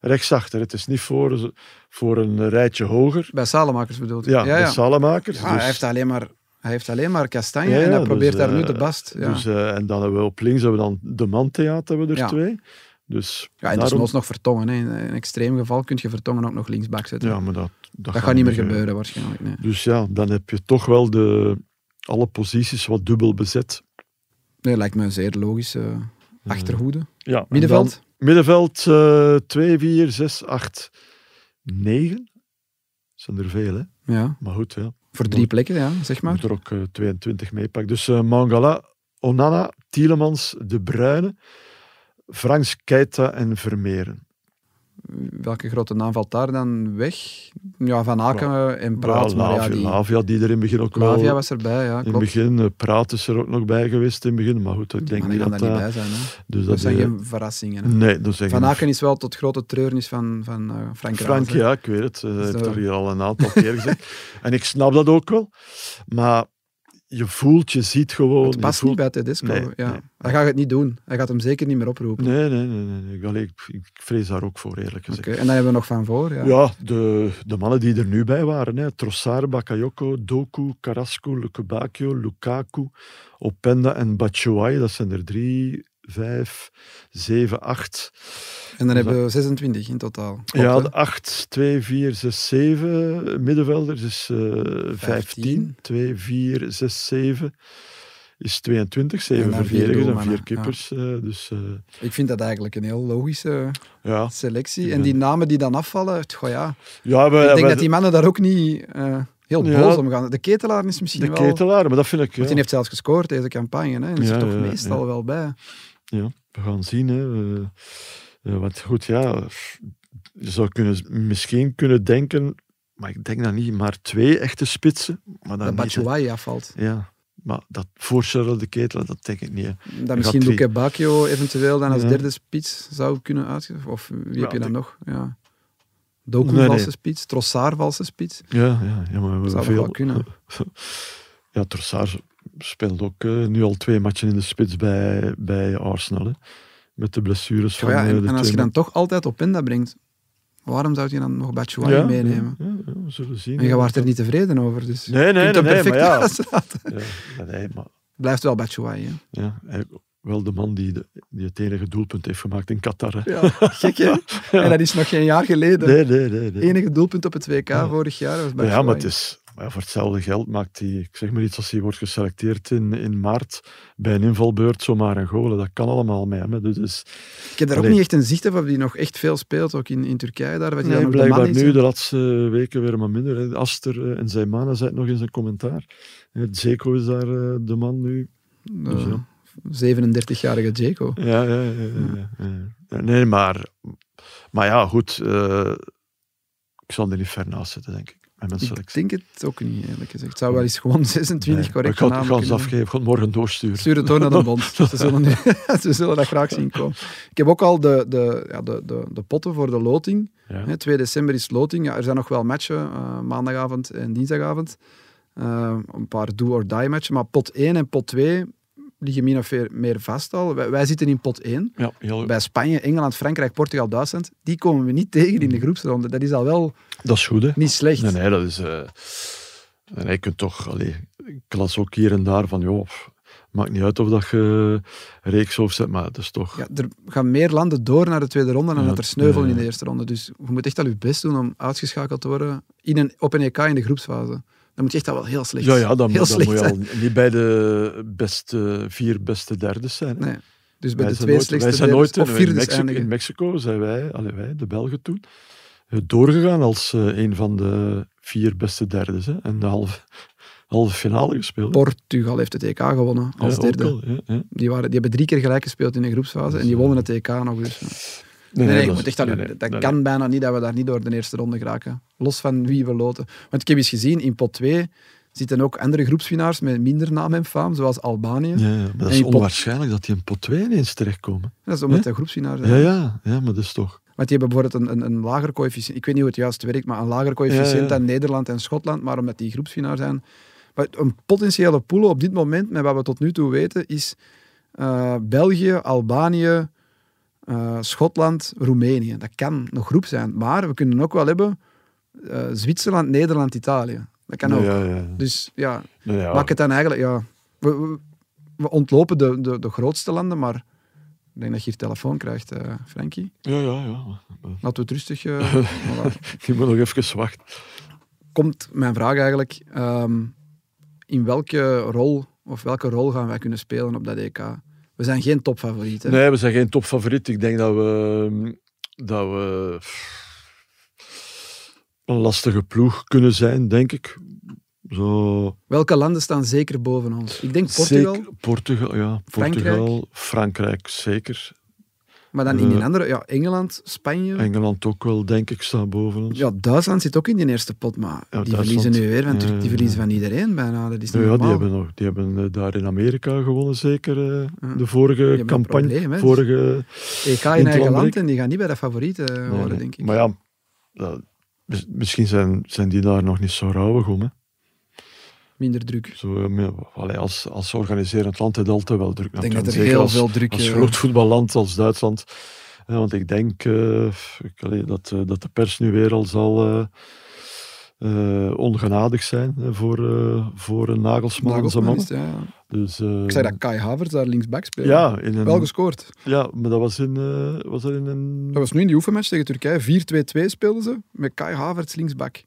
rechtsachter. Het is niet voor, voor een rijtje hoger. Bij Salemakers bedoelt u? Ja, ja. Ja, dus, hij, heeft alleen maar, hij heeft alleen maar Kastanje Ja, en hij ja, probeert dus, daar nu eh, de bast. Dus, eh, en dan hebben we op links hebben we dan de Mantheat, hebben we er twee. Dus ja, en daarom- desnoods nog vertongen. Hè. In een extreem geval kun je vertongen ook nog linksbak zetten. Ja, maar dat, dat, dat gaat niet meer eh, gebeuren waarschijnlijk. Nee. Dus ja, dan heb je toch wel de, alle posities wat dubbel bezet. Nee, lijkt me een zeer logische achterhoede. Ja, en Middenveld? dan middenveld eh 2, 4, 6, 8, 9. zijn er veel, hè? Ja, Maar goed, ja. voor drie plekken, ja, zeg maar. moet er ook eh, 22 meepakken. Dus eh, Mangala, Onana, Tielemans, De Bruyne, Franks, Keita en Vermeeren. Welke grote naam valt daar dan weg? Ja, Van Aken en Praat. Ja, maar ja, Lavia, die, Lavia, die er in het begin ook wel... Lavia was erbij, ja, in het klopt. begin, eh, Praat is er ook nog bij geweest in het begin. Maar goed, ik denk niet dat daar niet bij zijn. Hè. Dus Dat zijn eh, geen verrassingen. Hè. Nee, dat zijn Van Aken is wel tot grote treurnis van, van eh, Frank Frank, ja, ik weet het. Hij heeft dat hier al een aantal keer gezegd. [laughs] En ik snap dat ook wel. Maar je voelt, je ziet gewoon... Het past voelt- niet bij Tedesco. Nee, ja. nee. Hij gaat het niet doen. Hij gaat hem zeker niet meer oproepen. Nee, nee, nee. nee. Ik, allee, ik, ik vrees daar ook voor, eerlijk gezegd. Oké, En dan hebben we nog van voor. Ja. Ja, de, de mannen die er nu bij waren. Hè. Trossard, Bakayoko, Doku, Carrasco, Lukebakio, Lukaku, Openda en Batshuayi. Dat zijn er drie, vijf, zeven, acht. En dan hebben we 26 in totaal. Klopt, ja, hè? de acht, twee, vier, zes, zeven middenvelders is eh 15. 2, 4, 6, 7 is 22. Zeven En dan vier verdedigers en vier kippers. eh, dus eh, Ik vind dat eigenlijk een heel logische ja. selectie. Ja. En die namen die dan afvallen, goh, ja. ja we, ik denk dat die mannen daar ook niet eh, heel boos om gaan. De ketelaar is misschien de wel... ketelaar, maar dat vind ik... Want die heeft zelfs gescoord deze campagne. Hè. En is er toch meestal wel bij. Ja, we gaan zien. Hè. Eh, want goed, ja, je zou kunnen, misschien kunnen denken, maar ik denk dat niet, maar twee echte spitsen. Maar dan Dat. Batshuayi afvalt. Ja, maar dat voorstellen de ketelaar, dat denk ik niet. hè. Dat misschien. Luke Bacchio eventueel dan als Ja. derde spits zou kunnen uitgeven. Of wie heb je dan de- nog? Ja. Doku Nee, nee. valse spits, Trossard valse spits. Ja, ja, ja maar we hebben Zou veel... wel kunnen. [laughs] Ja, Trossard speelt ook eh, nu al twee matchen in de spits bij, bij Arsenal. Hè. Met de blessures van Ja, eh, en, de en als je dan toch altijd op Penda brengt, waarom zou je dan nog Batshuayi Ja, meenemen? Ja, ja, we zullen zien. En je waart er niet tevreden over, dus Nee, nee, nee, maar ja. Ja, ja, nee, maar Blijft wel Batshuayi, hè? ja, wel de man die, de, die het enige doelpunt heeft gemaakt in Qatar. Hè. Ja, gek hè? [laughs] En dat is nog geen jaar geleden. Nee, nee, nee. enige doelpunt op het WK Ja. vorig jaar was Ja, Batshuayi. maar het is, maar ja, voor hetzelfde geld maakt hij, ik zeg maar iets, als hij wordt geselecteerd in, in maart bij een invalbeurt zomaar een goal. Dat kan allemaal mee. Hè. Dus, dus Ik heb daar ook niet echt een zicht op of die nog echt veel speelt, ook in, in Turkije daar. Wat nee, de man blijkbaar nu de laatste weken weer maar minder. Hè. Aster eh, en Zaymana zei het nog in zijn commentaar. Eh, Zeko is daar eh, de man nu. Dus, ja. De 37-jarige Jaco. Ja, ja, ja. ja. Nee, maar, maar ja, goed. ik zal er niet ver naast zitten, denk ik. Ik denk het ook niet, eerlijk gezegd. Het zou wel eens gewoon [laughs] 26 Nee, maar correct ik ga het namen ik ga het kunnen afgeven. Ik ga het morgen doorsturen. Stuur het door naar de bond. [laughs] Ze zullen, nu- [laughs] ze zullen dat graag zien komen. Ik heb ook al de, de, ja, de, de, de potten voor de loting. Ja. Hè, 2 december is loting. Ja, er zijn nog wel matchen, eh, maandagavond en dinsdagavond. Eh, een paar do-or-die matchen. Maar pot 1 en pot 2 liggen min of meer- vast al. Wij, wij zitten in pot 1. Ja, heel, Bij Spanje, Engeland, Frankrijk, Portugal, Duitsland. Die komen we niet tegen in de groepsronde. Dat is al wel dat is goed, hè? niet slecht. Nee, nee, dat is... eh en je kunt toch... Allee, ik las ook hier en daar van, joh, Maakt niet uit of dat je reekshoofd zet, maar dat is toch... Ja, er gaan meer landen door naar de tweede ronde dan Ja, dat er sneuvelen ja. in de eerste ronde. Dus je moet echt al je best doen om uitgeschakeld te worden in een, op een EK in de groepsfase. Dan moet je echt al wel heel slecht Ja, ja dan, heel dan slecht moet je al [laughs] niet bij de beste, vier beste derdes zijn. Nee. Dus bij Wij de twee nooit, wij slechtste zijn nooit of in, Mexico, in Mexico zijn wij, allee, wij, de Belgen toen, eh, doorgegaan als eh, een van de vier beste derdes. Hè, en de halve, [laughs] halve finale gespeeld. Portugal heeft het EK gewonnen als Ja, derde. al, ja, ja. Die, waren, die hebben drie keer gelijk gespeeld in de groepsfase en die wonnen het EK nog. Dus. Nee, nee, ik dat moet is- echt al, nee, nee, dat kan bijna niet dat we daar niet door de eerste ronde geraken. Los van wie we loten. Want ik heb eens gezien, in pot 2 zitten ook andere groepswinnaars met minder naam en faam, zoals Albanië. Ja, ja, maar dat is pot- onwaarschijnlijk dat die in pot 2 ineens terechtkomen. Dat is omdat Ja? de groepswinnaars zijn. Ja, ja, ja, maar dat is toch... Want die hebben bijvoorbeeld een, een, een lager coëfficiënt. Ik weet niet hoe het juist werkt, maar een lager coëfficiënt dan Nederland en Schotland. Maar omdat die groepswinnaar zijn. Maar een potentiële pool op dit moment, met wat we tot nu toe weten, is eh, België, Albanië, eh, Schotland, Roemenië. Dat kan nog groep zijn. Maar we kunnen ook wel hebben eh, Zwitserland, Nederland, Italië. Dat kan ook. ja, ja. Dus ja, ja, maak het dan eigenlijk. Ja, we, we, we ontlopen de, de, de grootste landen, maar ik denk dat je hier telefoon krijgt, eh Frankie. ja, ja, ja. Laten we het rustig. eh, [laughs] voilà. Je moet nog even wachten. Komt mijn vraag eigenlijk: ehm, in welke rol of welke rol gaan wij kunnen spelen op dat EK? We zijn geen topfavoriet. hè? Nee, we zijn geen topfavoriet. Ik denk dat we, dat we een lastige ploeg kunnen zijn, denk ik. Zo, Welke landen staan zeker boven ons? Ik denk Portugal, Zeker, Portugal, ja. Frankrijk. Portugal, Frankrijk zeker. Maar dan in die Eh, andere, ja, Engeland, Spanje. Engeland ook wel, denk ik, staat boven ons. Ja, Duitsland zit ook in die eerste pot, maar Ja, die verliezen nu weer, want die verliezen van iedereen bijna. Dat is Ja, niet ja, die hebben, nog, die hebben eh, daar in Amerika gewonnen, zeker. eh. De vorige campagne. probleem, vorige, EK in eigen land en die gaan niet bij de favorieten Nee, worden, nee. denk ik. Maar ja, misschien zijn, zijn die daar nog niet zo rauwig om. Hè. Minder druk. Zo, eh, allee, als, als organiserend land heeft het altijd wel druk. Ik denk dat er Zeker heel als, veel druk als eh, groot voetballand als Duitsland. Ja, want ik denk eh, ik, allee, dat, dat de pers nu weer al zal ongenadig zijn voor, voor een Nagelsman is, ja, ja. Dus, Ik zei dat Kai Havertz daar linksback speelde. ja, in een, Wel gescoord. ja, maar dat was in, was dat in een... Dat was nu in die oefenmatch tegen Turkije. 4-2-2 speelden ze met Kai Havertz linksback.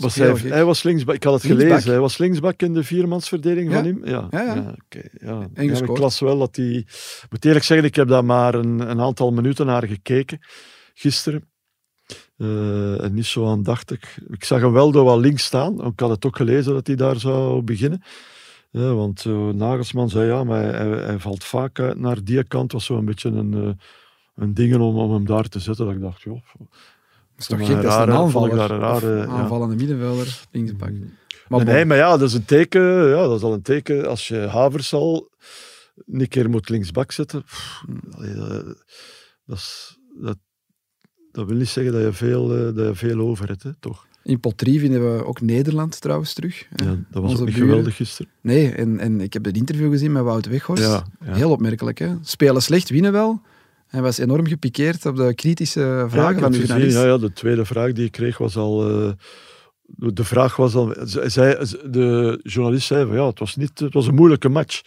Was hij, hij was linksbak, ik had het Linksbak. gelezen. Hij was linksbak in de viermansverdeling Ja. van hem. Ja, Ja, ja. oké, ja. Ik las wel dat hij. Ik moet eerlijk zeggen, ik heb daar maar een, een aantal minuten naar gekeken gisteren. Eh, en niet zo aandachtig. Ik zag hem wel door wat links staan. Ik had het ook gelezen dat hij daar zou beginnen. Ja, want eh, Nagelsman zei ja, maar hij, hij valt vaak uit naar die kant. was zo een beetje een, eh, een ding om, om hem daar te zetten. Dat ik dacht, joh, is toch gek, dat is een aanvaller. daar een rare, ja. aanvallende middenvelder, linksback. Maar nee, maar ja, dat is een teken. Ja, dat is al een teken. Als je Havers al een keer moet linksbak zetten. pff, allee, dat, dat, is- dat, dat wil niet zeggen dat je veel, eh, dat je veel over hebt, hè, toch? In pot 3 vinden we ook Nederland trouwens terug. hè. Ja, dat was Onze ook niet buren. geweldig gisteren. Nee, en, en ik heb het interview gezien met Wout Weghorst. Ja, ja. Heel opmerkelijk. Hè? Spelen slecht, winnen wel. Hij was enorm gepikeerd op de kritische Ja, vragen van de gezien, journalist. ja, ja, de tweede vraag die ik kreeg was al. eh, de- vraag was al. ze- Zij, de journalist zei van ja, het was, niet, het was een moeilijke match.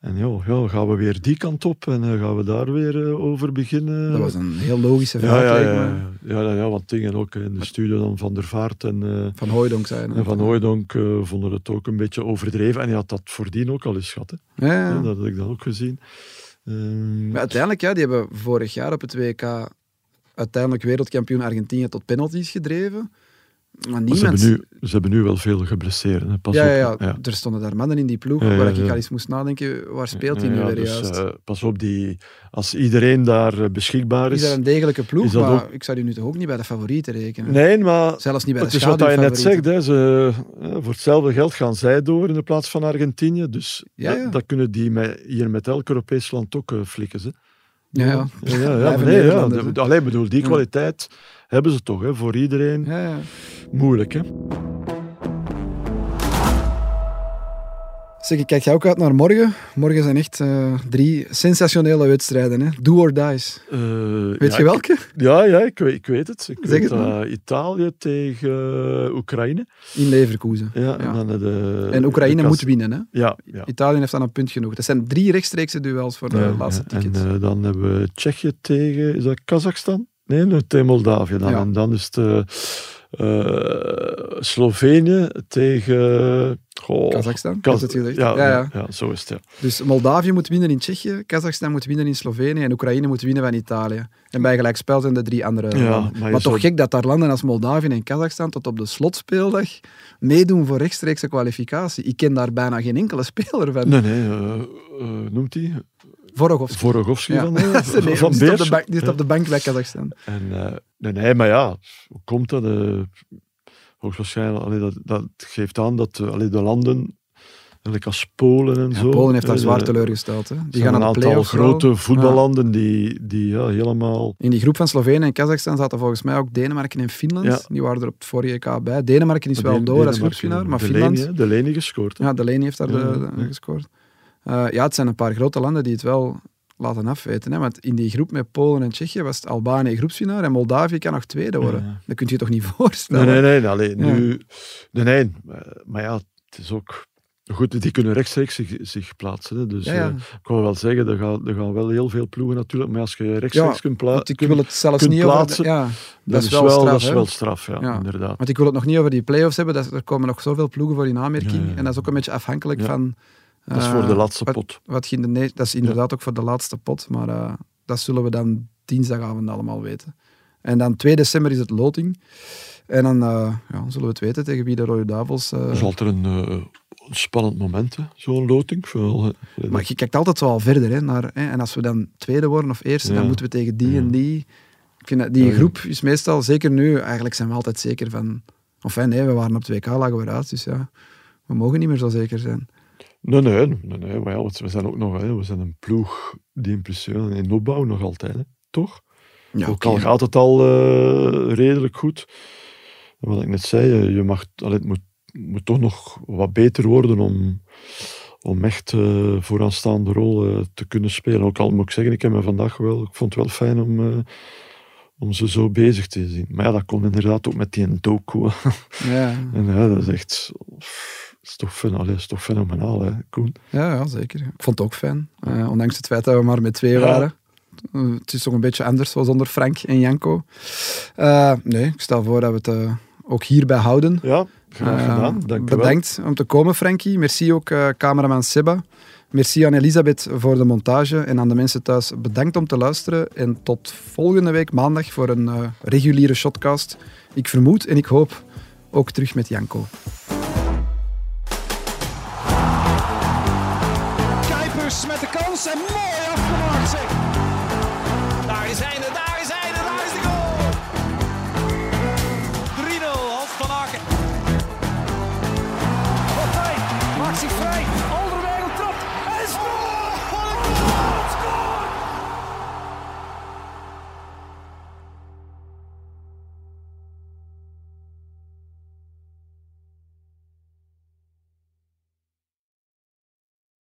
En ja, ja, gaan we weer die kant op en eh, gaan we daar weer eh, over beginnen? Dat was een heel logische ja, vraag. ja, ja, me. ja, ja, ja, want dingen ook in de studio dan Van der Vaart en, Van Hooijdonk zijn. en Van Hooijdonk eh, vonden het ook een beetje overdreven. En hij had dat voordien ook al eens gehad. Hè. Ja, ja. Ja, dat had ik dan ook gezien. Ehm, Maar uiteindelijk, ja, die hebben vorig jaar op het WK uiteindelijk wereldkampioen Argentinië tot penalties gedreven. Maar maar niemand... ze, hebben nu, ze hebben nu wel veel geblesseerd. hè. Pas ja, op. ja, er stonden daar mannen in die ploeg waar ik al eens moest nadenken, waar speelt hij nu weer dus, juist? eh, pas op, die, als iedereen daar eh, beschikbaar is is. dat een degelijke ploeg, maar ook- ik zou die nu toch ook niet bij de favorieten rekenen? Nee, maar Zelfs niet bij het de is wat hij net zegt. Hè. Ze, eh, voor hetzelfde geld gaan zij door in de plaats van Argentinië. Dus dat, kunnen die met, hier met elk Europees land ook eh, flikken. Ze. Ja, ja. Ja, nee, ja, alleen bedoel, die Ja. kwaliteit hebben ze toch, hè, voor iedereen. Ja, ja. Moeilijk, hè? Zeg, kijk jij ook uit naar morgen? Morgen zijn echt uh, drie sensationele wedstrijden. Hè? Do or dies. Uh, weet ja, je welke? Ik, ja, ja ik, weet, ik weet het. Ik zeg weet het uh, Italië tegen Oekraïne. In Leverkusen. Ja, En, dan de, en Oekraïne moet winnen. Hè? Ja, ja. Italië heeft dan een punt genoeg. Dat zijn drie rechtstreekse duels voor de laatste tickets. En dan hebben we Tsjechië tegen, is dat Kazachstan? Nee, tegen Moldavië dan. En dan is het Slovenië tegen... Goh, Kazachstan, Kaz het gezegd? Ja, ja, ja. ja, zo is het. Ja. Dus Moldavië moet winnen in Tsjechië, Kazachstan moet winnen in Slovenië en Oekraïne moet winnen van Italië. En bij gelijkspel zijn de drie andere ja, landen. Maar, toch gek dat daar landen als Moldavië en Kazachstan tot op de slotspeeldag meedoen voor rechtstreekse kwalificatie. Ik ken daar bijna geen enkele speler van. Nee, nee, uh, uh, noemt hij? Ja. van, nee, [laughs] van die Beers. Op bank, die op de bank bij Kazachstan. En, uh, nee, nee, maar ja, hoe komt dat? Uh, hoogstwaarschijnlijk, allee, dat, dat geeft aan dat allee, de landen Eigenlijk als Polen en ja, zo. Polen heeft daar zwaar teleurgesteld. Hè. Die gaan een aantal grote voetballanden die, die ja, helemaal... In die groep van Slovenië en Kazachstan zaten volgens mij ook Denemarken en Finland. Ja. Die waren er op het vorige EK bij. Denemarken is wel door als groepswinnaar, maar Finland... de Leni gescoord. Ja, de Leni heeft daar de, de, gescoord. Uh, ja, het zijn een paar grote landen die het wel laten afweten. Hè? Want in die groep met Polen en Tsjechië was het Albanië groepswinnaar en Moldavië kan nog tweede worden. Ja. Dat kun je je toch niet [laughs] voorstellen? Nee, nee, nee. Alleen, nu, nee, nee. Maar ja, het is ook... Goed, die kunnen rechtstreeks zich, zich plaatsen. Hè. Dus ja, ja. Uh, ik wil wel zeggen, er gaan, er gaan wel heel veel ploegen natuurlijk. Maar als je rechtstreeks ja, kunt, pla ik wil het zelfs niet plaatsen, over, ja, dat, is wel, wel straf, dat is wel straf, ja, inderdaad. Want ik wil het nog niet over die play-offs hebben. Dat, er komen nog zoveel ploegen voor in aanmerking. En dat is ook een beetje afhankelijk van dat is voor de eh, laatste pot. Wat, dat is inderdaad ook voor de laatste pot, maar uh, dat zullen we dan dinsdagavond allemaal weten. En dan 2 december is het loting. En dan uh, ja, zullen we het weten tegen wie de Rode Duivels... Uh... Is altijd een, uh, spannend moment, zo'n loting. Veel, maar je kijkt altijd zo al verder. Hè, naar, hè, en als we dan tweede worden of eerste, ja. dan moeten we tegen die ja. en die. Ik vind dat, die groep is meestal, zeker nu, eigenlijk zijn we altijd zeker van... Of nee, we waren op 2K, lagen we eruit. Dus ja, we mogen niet meer zo zeker zijn. Nee, nee, nee, nee we zijn ook nog hè, we zijn een ploeg die impressionen in opbouw nog altijd, hè, toch? Ja, ook al gaat het al uh, redelijk goed. Wat ik net zei, je mag, allee, het moet, moet toch nog wat beter worden om, om echt uh, vooraanstaande rol uh, te kunnen spelen. Ook al moet ik zeggen, ik heb me vandaag wel, ik vond het wel fijn om, om ze zo bezig te zien. Maar ja, dat kon inderdaad ook met die doku. Ja. [laughs] en ja, dat is echt is toch, allee, is toch fenomenaal, hè, Koen? Ja, ja, zeker. Ik vond het ook fijn. Uh, ondanks het feit dat we maar met twee waren. Uh, het is toch een beetje anders, zo zonder Frank en Janko. Uh, nee, ik stel voor dat we het ook hierbij houden. Ja, graag gedaan. Dank bedankt om te komen, Frankie. Merci ook cameraman Seba. Merci aan Elisabeth voor de montage en aan de mensen thuis bedankt om te luisteren. En tot volgende week maandag voor een reguliere shotcast. Ik vermoed en ik hoop ook terug met Janko.